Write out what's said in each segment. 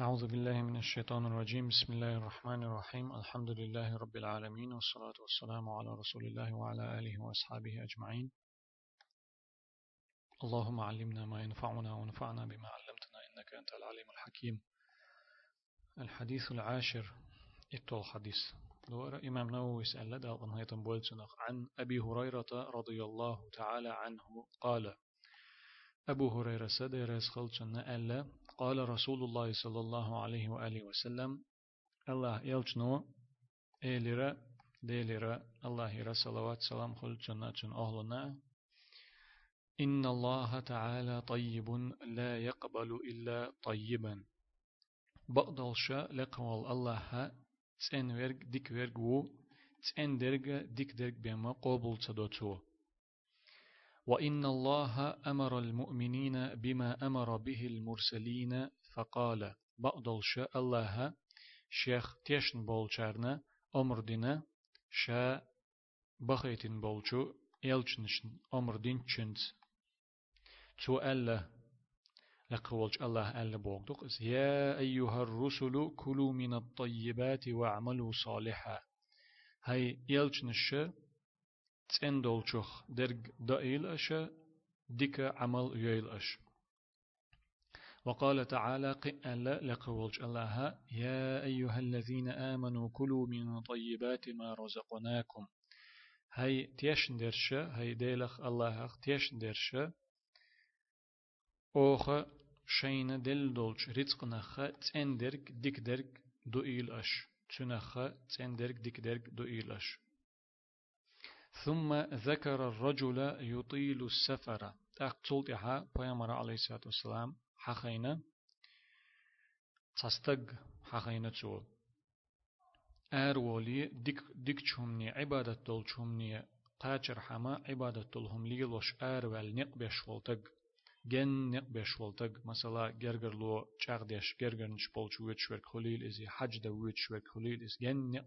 أعوذ بالله من الشيطان الرجيم. بسم الله الرحمن الرحيم. الحمد لله رب العالمين والصلاة والسلام على رسول الله وعلى آله وأصحابه أجمعين. اللهم علمنا ما ينفعنا ونفعنا بما علمتنا إنك أنت العليم الحكيم. الحديث العاشر اتو الحديث. دور إمام نووي سأل لدى عن أبي هريرة رضي الله تعالى عنه. قال أبو هريرة سدر خلصنا ألا قال رسول الله صلى الله عليه وآله وسلم الله يلجنو إيلرا ديلرا الله يرى صلوات سلام خلصنا أهلنا. إن الله تعالى طيب لا يقبل إلا طيبا. بقدلشا لقوال الله تسين ورق ديك ورق و تسين درق ديك درق بما قبول تدوتو. وإن الله أمر المؤمنين بما أمر به المرسلين فقال بقدل شاء الله شيخ تيشن بولشارنا أمر دينا شا بخيتن بولشو يلچنشن أمر دين چنت تو الله لقولج الله ألا بوغدق يا أيها الرسل كلوا من الطيبات واعملوا صالحا هاي يلچنش تندولچخ درج دائل أشا ديك عمل ييل أش وقال تعالى قئل لقولج الله يا أيها الذين آمنوا كلوا من طيبات ما رزقناكم. هاي تيشن درشا هاي ديلخ الله تيشن درشا أوخ شين دل دولش رزقنخ تندرك ديك درك دوئيل أش تنخ تندرك ديك درك دوئيل أش ثم ذكر الرجل يطيل السفر أقتلت إها بيامر عليه الصلاة والسلام حخينا تصدق حخينا تو أرولي ديك ديك چومني عبادة دول چومني قاچر حما عبادة دولهم ليلوش أرول نقبش ولتق gen ne beş voltag mesela gerger lo çağdeş gerger niş bolçu wet şwer khulil izi hac da wet şwer khulil is gen ne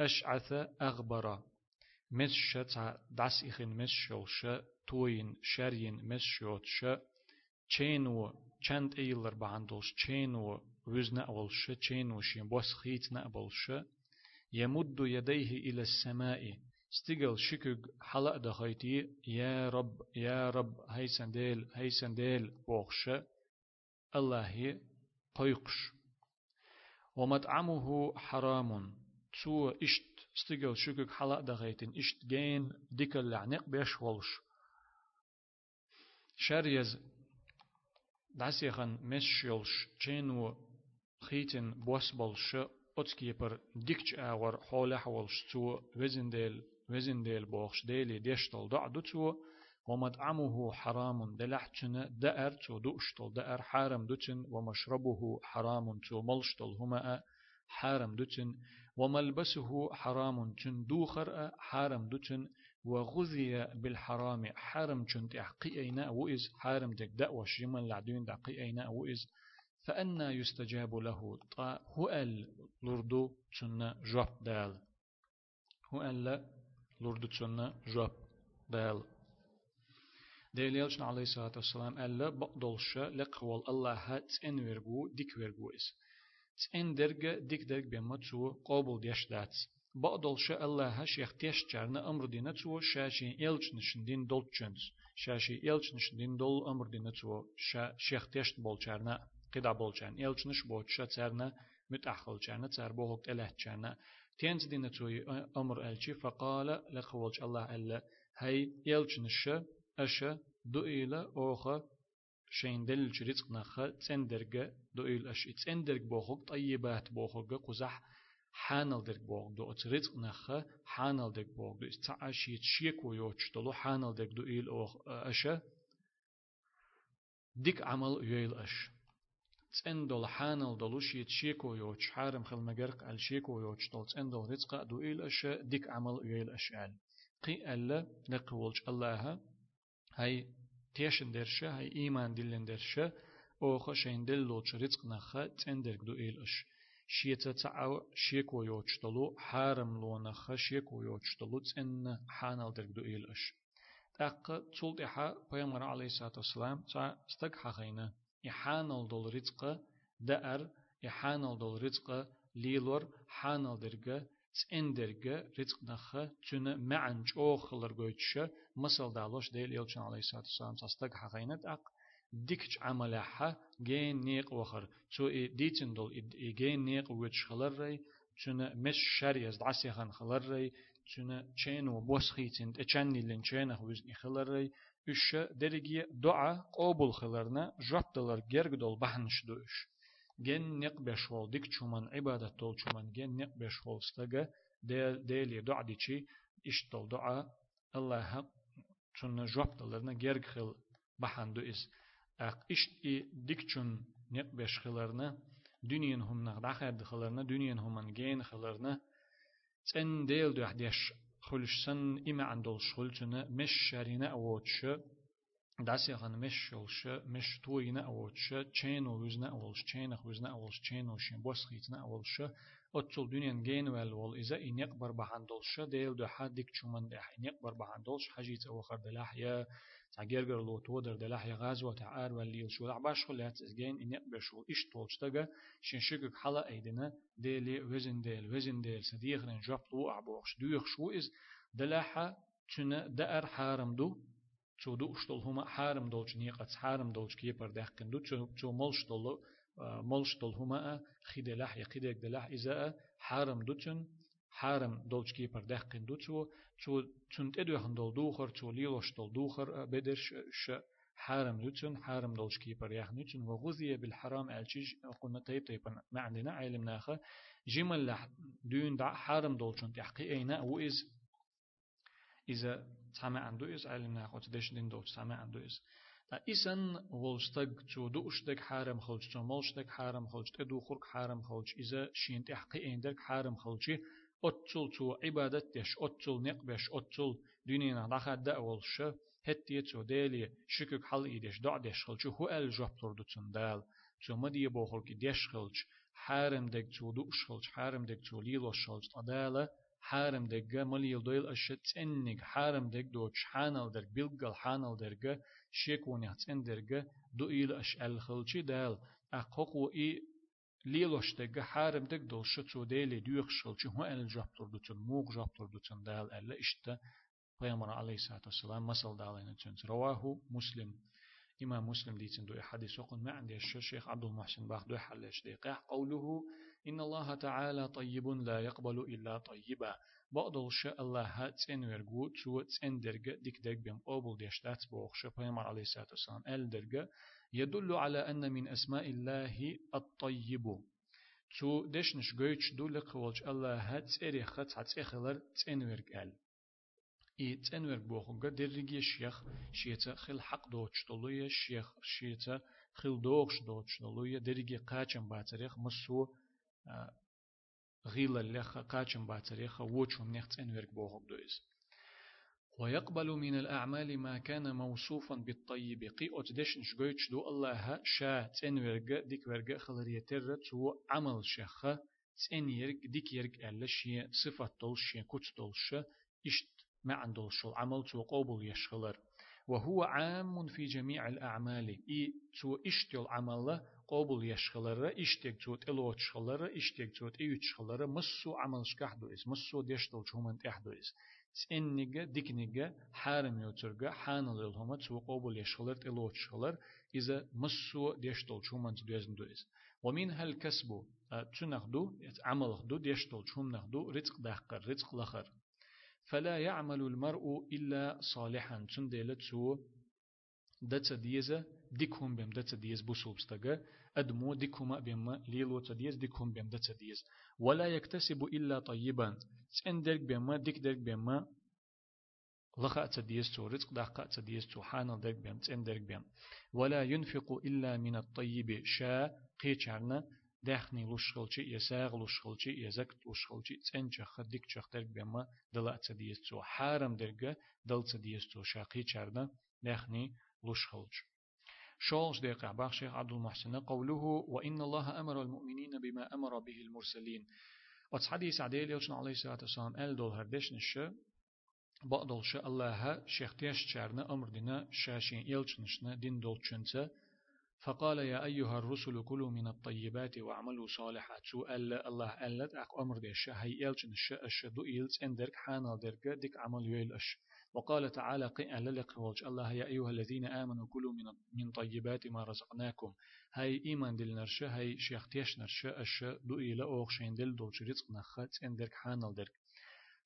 أشعث أغبر. مسشة داس إخن مسشوشة توين شرين مسشوتشة چينو چند إيلر بعندوش چينو وزن أولش چينو شين بوس خيت نأبولش يمد يديه إلى السماء. استقل شكوك حلق دخيتي. يا رب يا رب هاي سنديل هاي سنديل بوخش الله قيقش. ومطعمه حرام. تسو إشت استقل شكك حلق دغيتن إشت جين ديكل لعنق بيش ولش. شاريز دعسيخن مش يلش جينو خيتن بوس بولش أتكي بر ديكش آور حول حولش تو وزن ديل وزن ديل بوخش ديلي ديشتل دعدو تو ومطعمه حرام دلحتنا دأر تو دوشتل دأر حارم دوتن ومشربه حرام تو ملشتل هما حارم دوتن وملبسه حرام چن دوخر حرام دوتن وغذي بالحرام حرم چن تحقي أين وإز حرم دك دأوة شمال لعدين دقي أين وإز فأنا يستجاب له طا هو ال لردو چن جواب دال. هو ال لردو چن جواب دال. دليلشن عليه الصلاة والسلام ألا بقدلش لقوال الله هات إن ورغو ديك ورغو إس تين درجة ديك درجة بما تو قابل ديش دات بقدل شاء الله شيخ تيش جارنا أمر دينا تو شاشي إلش نشندين دول تشنس شاشي إلش نشندين دول أمر دينا تو شيخ تيش بول جارنا قدا بول جارنا إلش نش بول شا تارنا متأخل جارنا تار بوهك إله جارنا تينز دينا تو أمر ألشي فقال لقولش الله ألا هاي إلش نش أشا دو إلى أوخا شين دل جريت نخا تندرجة دو إل أش تندرج بوخوك طيبات بوخوك قزح حانل درج بوخ دو أتريت نخا حانل درج بوخ دو استعاشيت شيك ويوش دلو حانل درج دو إل أوخ أشا ديك عمل يويل أش. تندل حانل دلو شيت شيك ويوش حارم خل مجرق على شيك ويوش دل تندل رزق دو إل أش ديك عمل يويل قال قي ألا نقولش الله هاي تيشن درشة هاي إيمان دلن درشة أوخا شين دلوش رزق نخا تندرك دو إلش شيتا تعو شيكو يوچتلو حارم لو نخا شيكو يوچتلو تن حانل درك دو إلش تاق تولت إحا بيامر عليه الصلاة والسلام تا استق حقينا إحانل دول رزق دأر إحانل دول رزق ليلور حانل درجة تسين درجة رزق نخ تنا معن جوخلر جوتش مثل دالوش ديل يلشان عليه الصلاة والسلام ساستق حقينت أق ديكش عملها جين نيق وخر تو ديتن دول جين نيق ويتش خلر تنا مش شريز دعسيخان خلر تنا تشين وبوسخيتين تشاني لين تشينه وزني خلر üç derigi dua qabul kılarına joptalar gergdol bahnış duş. Vol dik çuman ibadet dol çuman gen nek beş vol staga del deli dua diçi iş dol dua Allah'a çunna joptalarına gerg khil bahandu is. Aq iş i dik çun nek beş kılarına dünyen humna daxad kılarına dünyen human gen kılarına sen del du ahdiş خلشسن إما عندول شغلتنا مش شارينا أوتش داسي خان مش شلش مش توينا أوتش تشين وزنا أولش تشين وزنا أولش تشين وشين بوس خيتنا أولش أتصل دنيا جين والول إذا إن يقبر بحندولش ديل دو حدك شومن ده إن يقبر بحندولش حاجيت أو خر دلاح يا تعجرجر لو تودر دلاح يا غاز وتعار والليل شو لعباش خلات إزجين إن يقبر شو إيش تولش تجا شين شكك حلا أيدنا ديلي وزن ديل وزن ديل. سديخرن جاب طو أعبوش دويخ شو إز دلاحة تنا دأر حارم دو. تشو دو اشتول هما حارم دولش نيقت حارم كي پر دهقن دو تشو ملش دولو ملش دول هما خيدلاح يقيدك دلاح إذا حارم دوتن حارم دولش كي پر دهقن دو تشو تشو تنت ادو هن دول دوخر تشو ليلوش دول دوخر بدرش ش حارم دوتن حارم دولش كي پر يخ نوتن وغذي بالحرام الچيج قلنا طيب طيب ما عندنا علم ناخه جمل لح دون دع حارم دولشن تحقي اينا وإز إذا تسمع عنده إز علم ناخه تدش دين دول تسمع عنده إز تا إسن ولستق تو دوشتق حارم خلج تو ملشتق حارم خلج تدو خرق حارم خلج إذا شين تحقي ايندك حارم خلجي أتل تو عبادت دش أتل نقبش أتل دنيا دخل دأولش هتي تو دالي شكك حل إيدش دع دش خلج هو ال جبتر دوتن دال تو مدي بوخل كي دش خلج حارم دك تو دوش خلج حارم دك تو ليلوش خلج أداله حارم دقة مليل دويل أشت إنك حارم دق دوش حانل درق بيلقل حانل درقة شيكون يحتين درقة دو إيل أش الخلشي دال أقوق إي ليلوش دقة حارم دق دول شتو ديلي دويخ شلشي هو أل جابتر دوتن موغ جابتر دوتن دال ألا إشتا پیغمبر عليه الصلاة والسلام مثل دالين تنس رواه مسلم إمام مسلم ديتن دو حديث وقل ما عندي الشيخ عبد المحسن باخ دو حلش دقيق قوله إن الله تعالى طيب لا يقبل إلا طيبا. بعض الشيء الله تسين ورغو تو تسين درجة ديك درج بيم قبل ديشتات بوخش پیغمبر عليه الصلاة والسلام ال درجة يدل على أن من أسماء الله الطيب. تو دشنش جويتش دول قولش الله تسيري خط هتسيخلر تسين ورغ ال إي تسين ورغ بوخنغ درجة شيخ شيتا خل حق دوتش دولوية شيخ شيتا خل دوغش دوتش دولوية درجة قاچم باتريخ مسو غيلا لخ قاچم باتريخ ووچم نخت انورك بوغب دويز. ويقبل من الأعمال ما كان موصوفا بالطيب. قي أتدش نشجويتش دو الله شا تنورج ديك ورج خلريتر تو عمل شخ تنيرج ديك يرج ألا شيء صفة دولش كوت دولش إشت ما عندولش العمل تو قبول يشخلر وهو عام في جميع الأعمال. إي تو إشتل عمل قبول يشخلر إشتك توت إلوت شخلر إشتك توت إيوت شخلر مسو عمل شكحدو إس مسو ديشتل شومن تحدو إس تسنجا ديكنجا حارم يوترجا حانل الهما تو قبول يشخلر إلوت شخلر إذا مسو ديشتل شومن تدوزن دو إس ومنها الكسب تنخدو عمل خدو ديشتل شوم نخدو رزق دهقر رزق لخر. فلا يعمل المرء إلا صالحا. تندلت سو دتا ديزا ديكهم بهم دتا ديز بوسوبستغا أدمو ديكهما بهم ليلو تديز ديكهم بهم دتا ديز ولا يكتسب إلا طيبا. تندرك بهم ديك درك بهم لخا تديز تو رزق دقا تديز تو حانل درك بهم تندرك بهم ولا ينفق إلا من الطيب شا قيچارنا دخني لوشخلچي يساغ لوشخلچي يزك لوشخلچي تنچ خديك چخترك بما دلا تديس تو. حارم درگه دل تديس تو شاقي چرنا دخني لوشخلچ شولش دقيقة باخ شيخ عبد المحسن قوله وإن الله أمر المؤمنين بما أمر به المرسلين. وتس حديث عديل يوشن عليه الصلاة والسلام أل دول هردش نشة؟ بقدل شاء الله شيخ تيش چرنا أمر دينا شاشين يلچنشنا دين دول چنسه فقال يا أيها الرسل كلوا من الطيبات واعملوا صالحات. سؤال الله ألت أق أمر ديش هي إلشن الش الش دو إلس إندرك حانا درك ديك عمل يويل أش. وقال تعالى قئ للق الله يا أيها الذين آمنوا كلوا من من طيبات ما رزقناكم. هاي إيمان دل نرش هاي شيخ تيش نرش أش دو إلى أوغ شين دل دول رزق نخت إندرك حانا درك.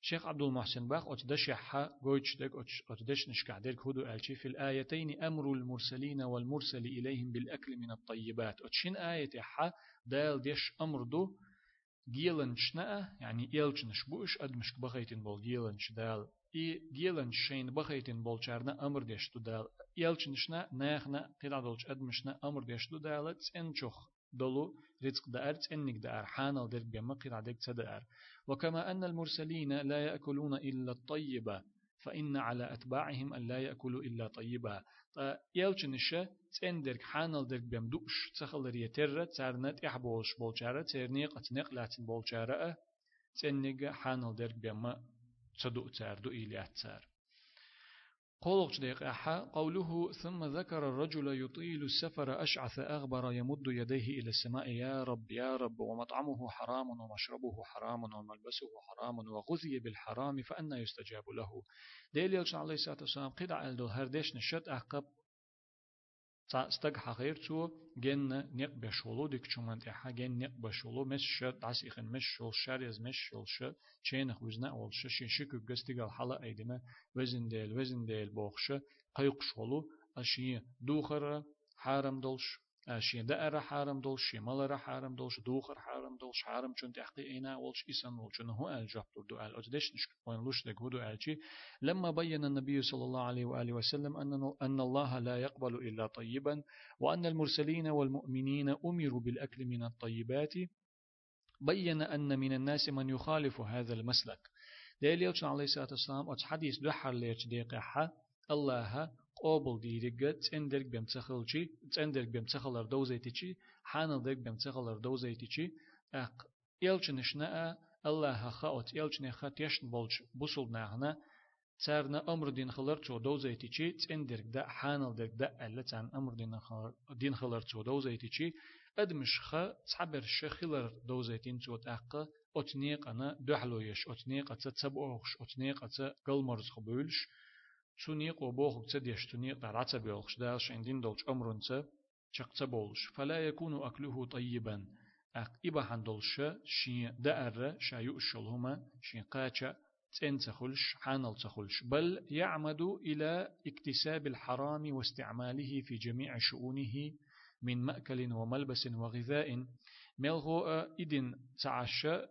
شيخ عبد المحسن باخ أتدش حا جويتش دك أتدش نشكع ديرك هدو ألشي في الآيتين أمر المرسلين والمرسل إليهم بالأكل من الطيبات. أتشين آية حا دال ديش أمر دو جيلن شنأ يعني إيلچن شبوش أدمش بخيتن بول جيلن دال ديش دو دال إيلچن شنا ناخنا قيدا دولش أدمشنا أمر ديش دو دال تسنچوخ دولو رزق دار تسنك دار حانل در بيما قيدا دك تدار وكما أن المرسلين لا يأكلون إلا الطيبة فإن على أتباعهم أن لا يأكلوا إلا طيبة يلچنشة تندرك حانل درك بيم دوش تخل ريتر تارنت إحبوش بولشارة ترنيق أتنق لاتن بولشارة تنق حانل درك بيم تدو تار دو إليات تار. قولق ديق أحا قوله ثم ذكر الرجل يطيل السفر أشعث أغبر يمد يديه إلى السماء يا رب يا رب ومطعمه حرام ومشربه حرام وملبسه حرام وغذي بالحرام فأنا يستجاب له. ديل يلشن عليه الصلاة والسلام قدع الدو هردش نشت أحقب استق حقير تو جن نق بشولو ديك چومن تحا جن نق بشولو مش شت عس إخن مش شول شاريز مش شول ش چين خوزنا أول ش شين شكو قستيقال حلا أيدما وزن ديل وزن ديل بوخش قيق شولو أشي دوخر حارم دولش شي دائرة حارم دولش شي ملرة حارم دولش دوخر حارم دولش حارم چون تحقي إينا ولش إسان ولش هو أل جاب دو أل أجدش نشك وين لوش دك هدو ألشي لما بين النبي صلى الله عليه وآله وسلم أن أن الله لا يقبل إلا طيبا وأن المرسلين والمؤمنين أمروا بالأكل من الطيبات بين أن من الناس من يخالف هذا المسلك دليل عليه الصلاة والسلام أتحديث دحر ليش دقيقة الله قابل ديرجة تندرك بمتخلشي تندرك بمتخلر دوزيتشي حانلدك بمتخلر دوزيتشي أق إلشنشنا الله خاوت إلشن خات يشن بولش بوصل ناهنا تارنا أمر دين خلر تو دوزيتشي تندرك دا حانلدك دا ألا تان أمر دين خلر دين خلر تو دوزيتشي أدمش خا تعبر شخلر دوزيتين تو تأق أتنيق أنا دحلويش أتنيق أتا تبوخش أتنيق أتا قلمرز خبولش تونيق وبوخ تديش تونيق دارعتا بيولش داش عندين دولش أمرنسا شقتا بولش فلا يكون أكله طيبا أق إبا حندولش شي دأر شايو الشلهما شي قاچا تنتخلش حانل تخلش بل يعمد إلى اكتساب الحرام واستعماله في جميع شؤونه من مأكل وملبس وغذاء ملغو إدن تعشى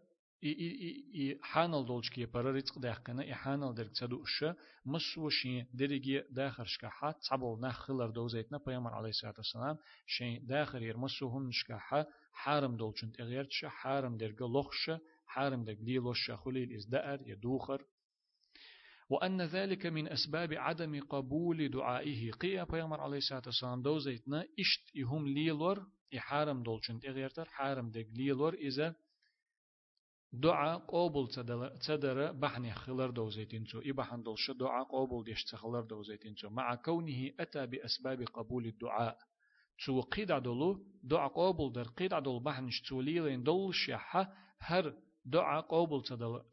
حانل دولشكي برا رزق داخنا إحانل درك تدوش مس وشين درجي داخر شكاحة تعبل نخ خلر دوزيتنا بيامر عليه الصلاة والسلام شين داخر ير مسوهم شكاحة حارم دولشن تغيرتش حارم درك لخش حارم درك ديلوش خليل إزدأر يدوخر وأن ذلك من أسباب عدم قبول دعائه قيا بيامر عليه الصلاة والسلام دوزيتنا إشت إهم ليلور إحارم دولشن تغيرتر حارم درك ليلور إذا دعاء قابل تدر بحني خلر دوزيتين تو إبحن دلش دعاء قابل ديش تخلر دوزيتين تو مع كونه أتى بأسباب قبول الدعاء تو قيد دلو دعاء قابل در قيد دل بحنش توليلين دلش يحا هر دعاء قابل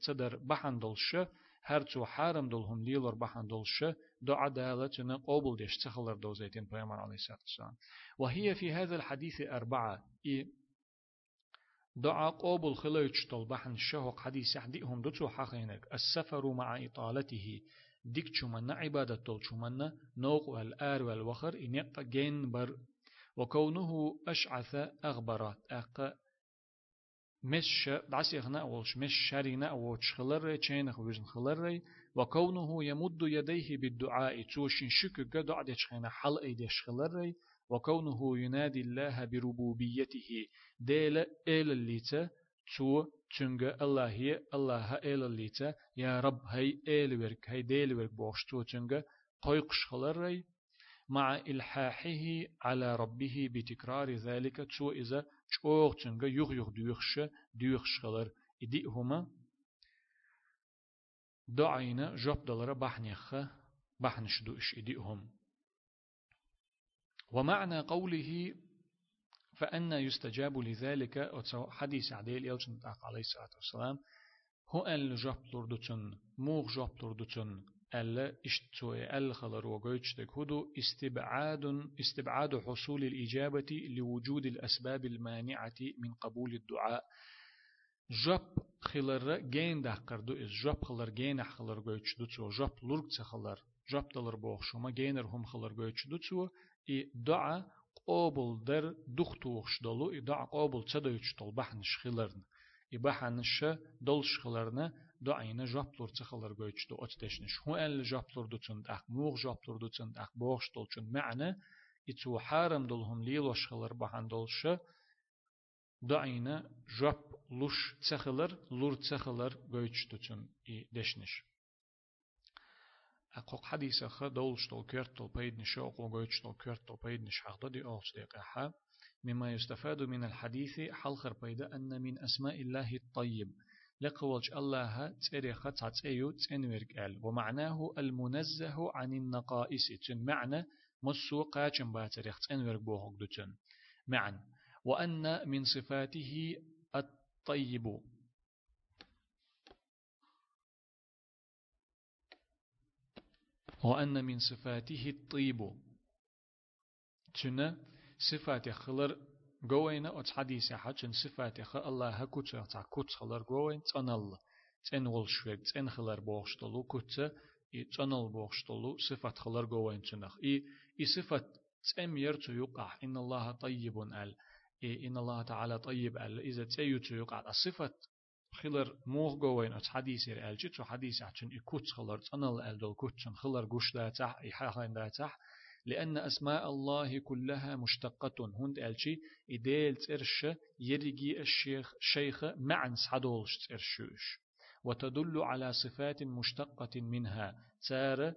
تدر بحن دلش هر تو حارم دلهم ليلر بحن دلش دعاء دالتنا قابل ديش تخلر دوزيتين بيامر عليه والسلام وهي في هذا الحديث أربعة إيه دعا قوبل خلوش طلبحن الشهق حديث يحديهم دتو حقينك السفر مع إطالته. ديك شمنا عبادة طول شمنا نوق والآر والوخر. إن يقطع جين بر. وكونه أشعث أغبرات أق مش دعس يغنى أولش. مش شارينا أولش. خلر چين خوزن خلر وكونه يمد يديه بالدعاء. توشين شك قدع ديش خينا حل ايديش خلر وكونه ينادي الله بربوبيته ديل إل الليتا تو تنجا الله هي الله إل الليتا يا رب هي إل ورك هي ديل ورك بوش تو تنجا قيقش خلري مع إلحاحه على ربه بتكرار ذلك تو إذا چوغ تنجا يغ يغ ديوخش ديوخش خلر إدي هما دعينا جب دلر بحنيخ بحنش دوش إدي هم ومعنى قوله فأن يستجاب لذلك حديث عديل يلجن عليه الصلاة والسلام هو أن جاب لردتن موغ جاب لردتن ألا اشتوي ألا خلر وقويتشتك هدو استبعاد استبعاد حصول الإجابة لوجود الأسباب المانعة من قبول الدعاء. جاب خلر جين ده قردو إز جاب خلر جين خلر قويتش دوتسو جاب لرق خلر. جبتلر بوخشوما گینر هم خلر گویچدو چو ای دعا قابل در دختوخش دلو ای دعا قابل چدویچ دل بحنش خلرن ای بحنش دلش خلرن دعاینا جبتلر چه خلر گویچدو اتدشنش هو ال جبتلر دو چند اخ موغ جبتلر دو چند اخ بوخش دل چون معنی ای چو حرم دل هم لیلوش خلر بحن دلش دعاینا جب لوش چه خلر لور چه خلر گویچدو چون ای دشنش أقوق خا دولش دول كيرت دول بيدنش أقوق قويتش دول كيرت دول بيدنش حق دي أولش دقيقة مما يستفاد من الحديث حلخر بيدا أن من أسماء الله الطيب لقولش الله تريخ تاتيو تنورك ال ومعناه المنزه عن النقائص تن معنى مسو قاچن باتريخ تنورك بوهق دوتن معا وأن من صفاته الطيب وأن من صفاته الطيب. تنا صفات خلر جوينا أت حديث حاجن صفات خ الله هكوت تاع كوت خلر جوين تنال تن ولشوك تن خلر بوخشتلو كوت تنال بوخشتلو صفات خلر جوين تنخ إي إي صفات تم يرتو يقع. إن الله طيب إي إن الله تعالى طيب ال. إذا تيوتو يقع. الصفات خلر موغ جوين أت حديث الجي تو حديث حاجن إي كوت خلر تنال كوت خلر جوش دا تح إي حاخين دا تح لأن أسماء الله كلها مشتقة هند ألشي إديل ترش يرجي الشيخ شيخ معا سعدولش ترشوش وتدل على صفات مشتقة منها تار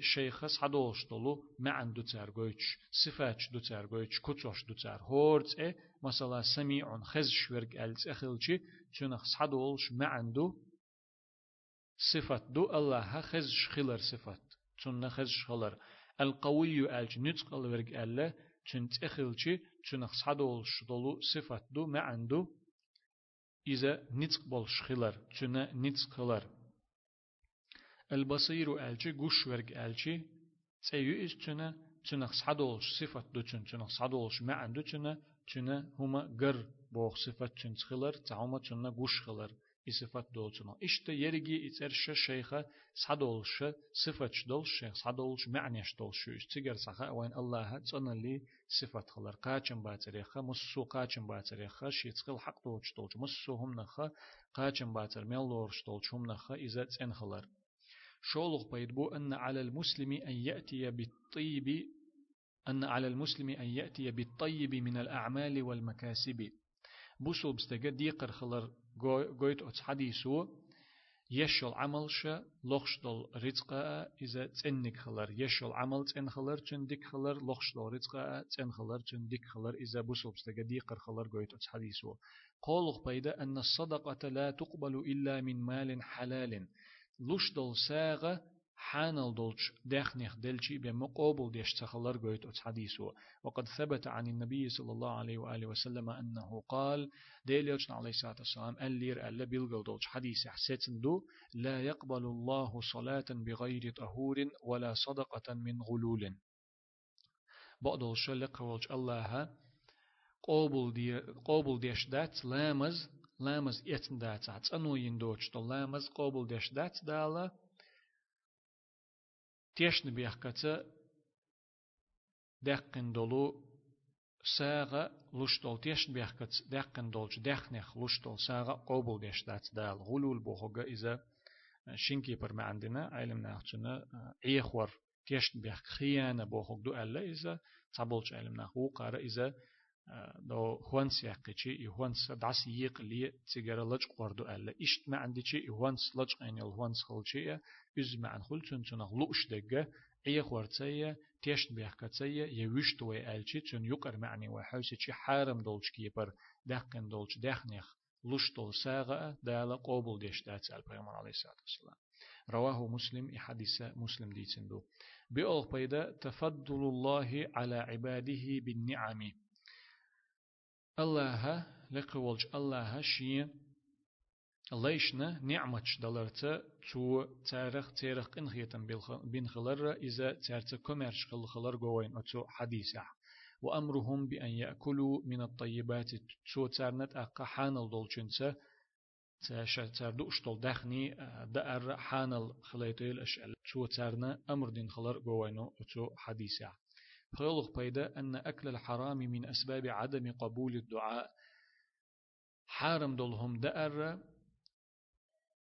شيخ سعدولش طلو معا دو تار قويتش صفات دو تار قويتش كتوش دو تار هورت مثلا سميع خز شورق ألت أخلشي تنخ سعدولش معا دو صفات دو الله خز خلر صفات تنخ خز خلر القوي ألج نتقل ورق ألا تنت أخلشي تنخ صدول شدولو صفات دو ما عنده إذا نتقبل شخلر تنا نتقلر البصير ألجي قش ورق ألجي تأيو إز تنا تنخ صدول صفات دو تن تنخ صدول ما عنده تنا چونه هما گر بوخ صفت چون خلر تعوما چونه گوش خلر ای صفت دولچنا اشته یرگی ایترش شیخه صدولش صفت دول شیخ صدولش معنیش دول شوش تیگر سخه وین الله تنلی صفت خلر قاچن باتریخه مسو قاچن باتریخه شیتخل حق دولچ دولچ مسو هم نخه قاچن باتر مل دولچ دولچ هم نخه ایزت ان خلر شولغ بيدبو أن على المسلم أن يأتي بالطيب أن على المسلم أن يأتي بالطيب من الأعمال والمكاسب. بوسو بستجا ديقر خلر قويت أتس حديثو. يشل عمل شا لخش دل رزقا إذا تنك خلر يشل عمل تن خلر تندك خلر لخش دل رزقا تن خلر تندك خلر. إذا بوسو بستجا ديقر خلر قويت أتس حديثو. قولخ بيدا أن الصدقة لا تقبل إلا من مال حلال. لش دل ساغة حانل دولش داخنيخ دلشي بمقابل ديش تخلر قويت حديثه وقد ثبت عن النبي صلى الله عليه وآله وسلم أنه قال ديل يوجن عليه الصلاة والسلام ألير ألا بيلغل دولش حديث حسيتن دو لا يقبل الله صلاة بغير طهور ولا صدقة من غلول. بعض الشلق قولش الله قابل دي قابل ديش دات لامز لامز اتن دات أنو يندوش لامز قابل ديش دات دالا تيشن بيحكتا دقن دولو ساغا لشتول تيشن بيحكت دقن دولش دخنخ لشتول ساغا قوبل ديش دات دال غلول بوخوغا إذا شنكي بر عندنا علم ناخشنا عيخور تيشن بيحك خيانة بوخوغ دو ألا إذا تابلش علم ناخ وقارا إذا دو هونس يقيتشي هونس دعس يقلي تيجر لج قردو ألا. إشت ما عندي شيء هونس لج عين الهونس خلشي إز ما عن خل تون تون لوش دقة أي خورتية تيشت بيحكتية يوشت وي ألشي تون يقر معني وحوسي شي حارم دولش كيبر دقن دولش دخنيخ لوش دول ساغة دالا قوبل ديش دات البيغمبر عليه الصلاة والسلام. رواه مسلم حديث مسلم ديتندو بأوغ بيدا تفضل الله على عباده بالنعم. الله لقولج الله شي ليشنا نعمتش دلرتا تو تاريخ تاريخ انخيتن بين خلر إذا تارتا كوميرش خل خلر جوين أتو حديثة وأمرهم بأن يأكلوا من الطيبات تو تارنت أقا حانل دولچنسا تاردو اشتول دخني دأر حانل خليتيل أشعل تو تارنا أمر دين خلر جوينو أتو حديثة خلق بيدا أن أكل الحرام من أسباب عدم قبول الدعاء. حارم دولهم دأر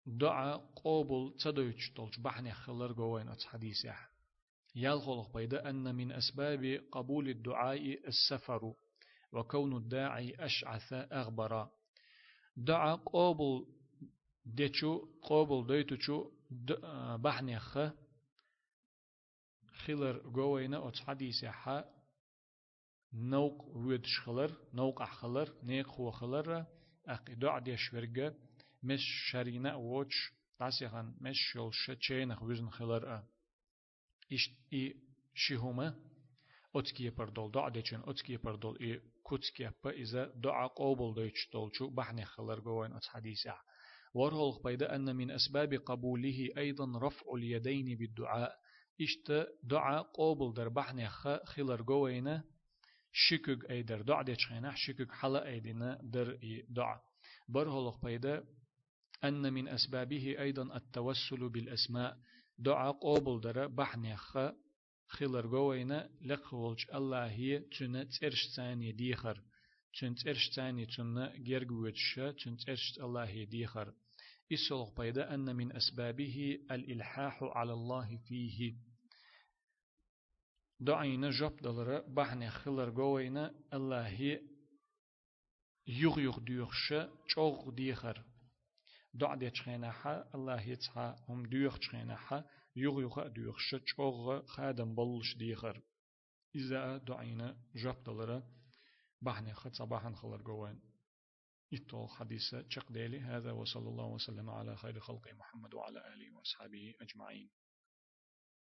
دعاء قبول تدويتش دولش بحني خلر جوين أتو حديثة يالخلق بيدا أن من أسباب قبول الدعاء السفر وكون الداعي أشعث أغبر. دعاء قبول ديتشو قبول ديتشو بحنيخ خلر جوينا أتس حديث حا نوق ود شخلر نوق أخلر نيق خو خلر أق دعاء ديش ورقة مش شرينا ووش تاسيخان مش شلش تشينخ وزن خلر إش إي شهوما أتكي بردول دعاء ديشن أتكي بردول إي كتكي با إذا دعاء قبول ديش دولشو بحني خلر جوين أتس حديث ورهل بيدا أن من أسباب قبوله أيضا رفع اليدين بالدعاء إشت دعاء قبول در بحني خلر جوين شكوك أي در دعاء ديش خينا شكوك حلا أيدينا در دعاء برهل بيدا أن من أسبابه أيضا التوسل بالأسماء دعاء قبول در بحني خلر جوين لقولج الله هي تنة ترش ثاني ديخر چون ترش چون جرگ وجشة چون ترش الله ديخر إسلق بيدا أن من أسبابه الإلحاح على الله فيه دعينا جب دلرا بحنا خلر جوينا الله يغ يغ ديوخشة چوغ ديخر. دع دي حا الله يتحا هم ديوخ حا يغ يغ چوغ خادم بلش ديخر. إذا دعينا جب دلرا بحنا خد صباحا خلر جوين إطول حديثة شق ديلي هذا وصلى الله وسلم على خير خلق محمد وعلى آله وأصحابه أجمعين.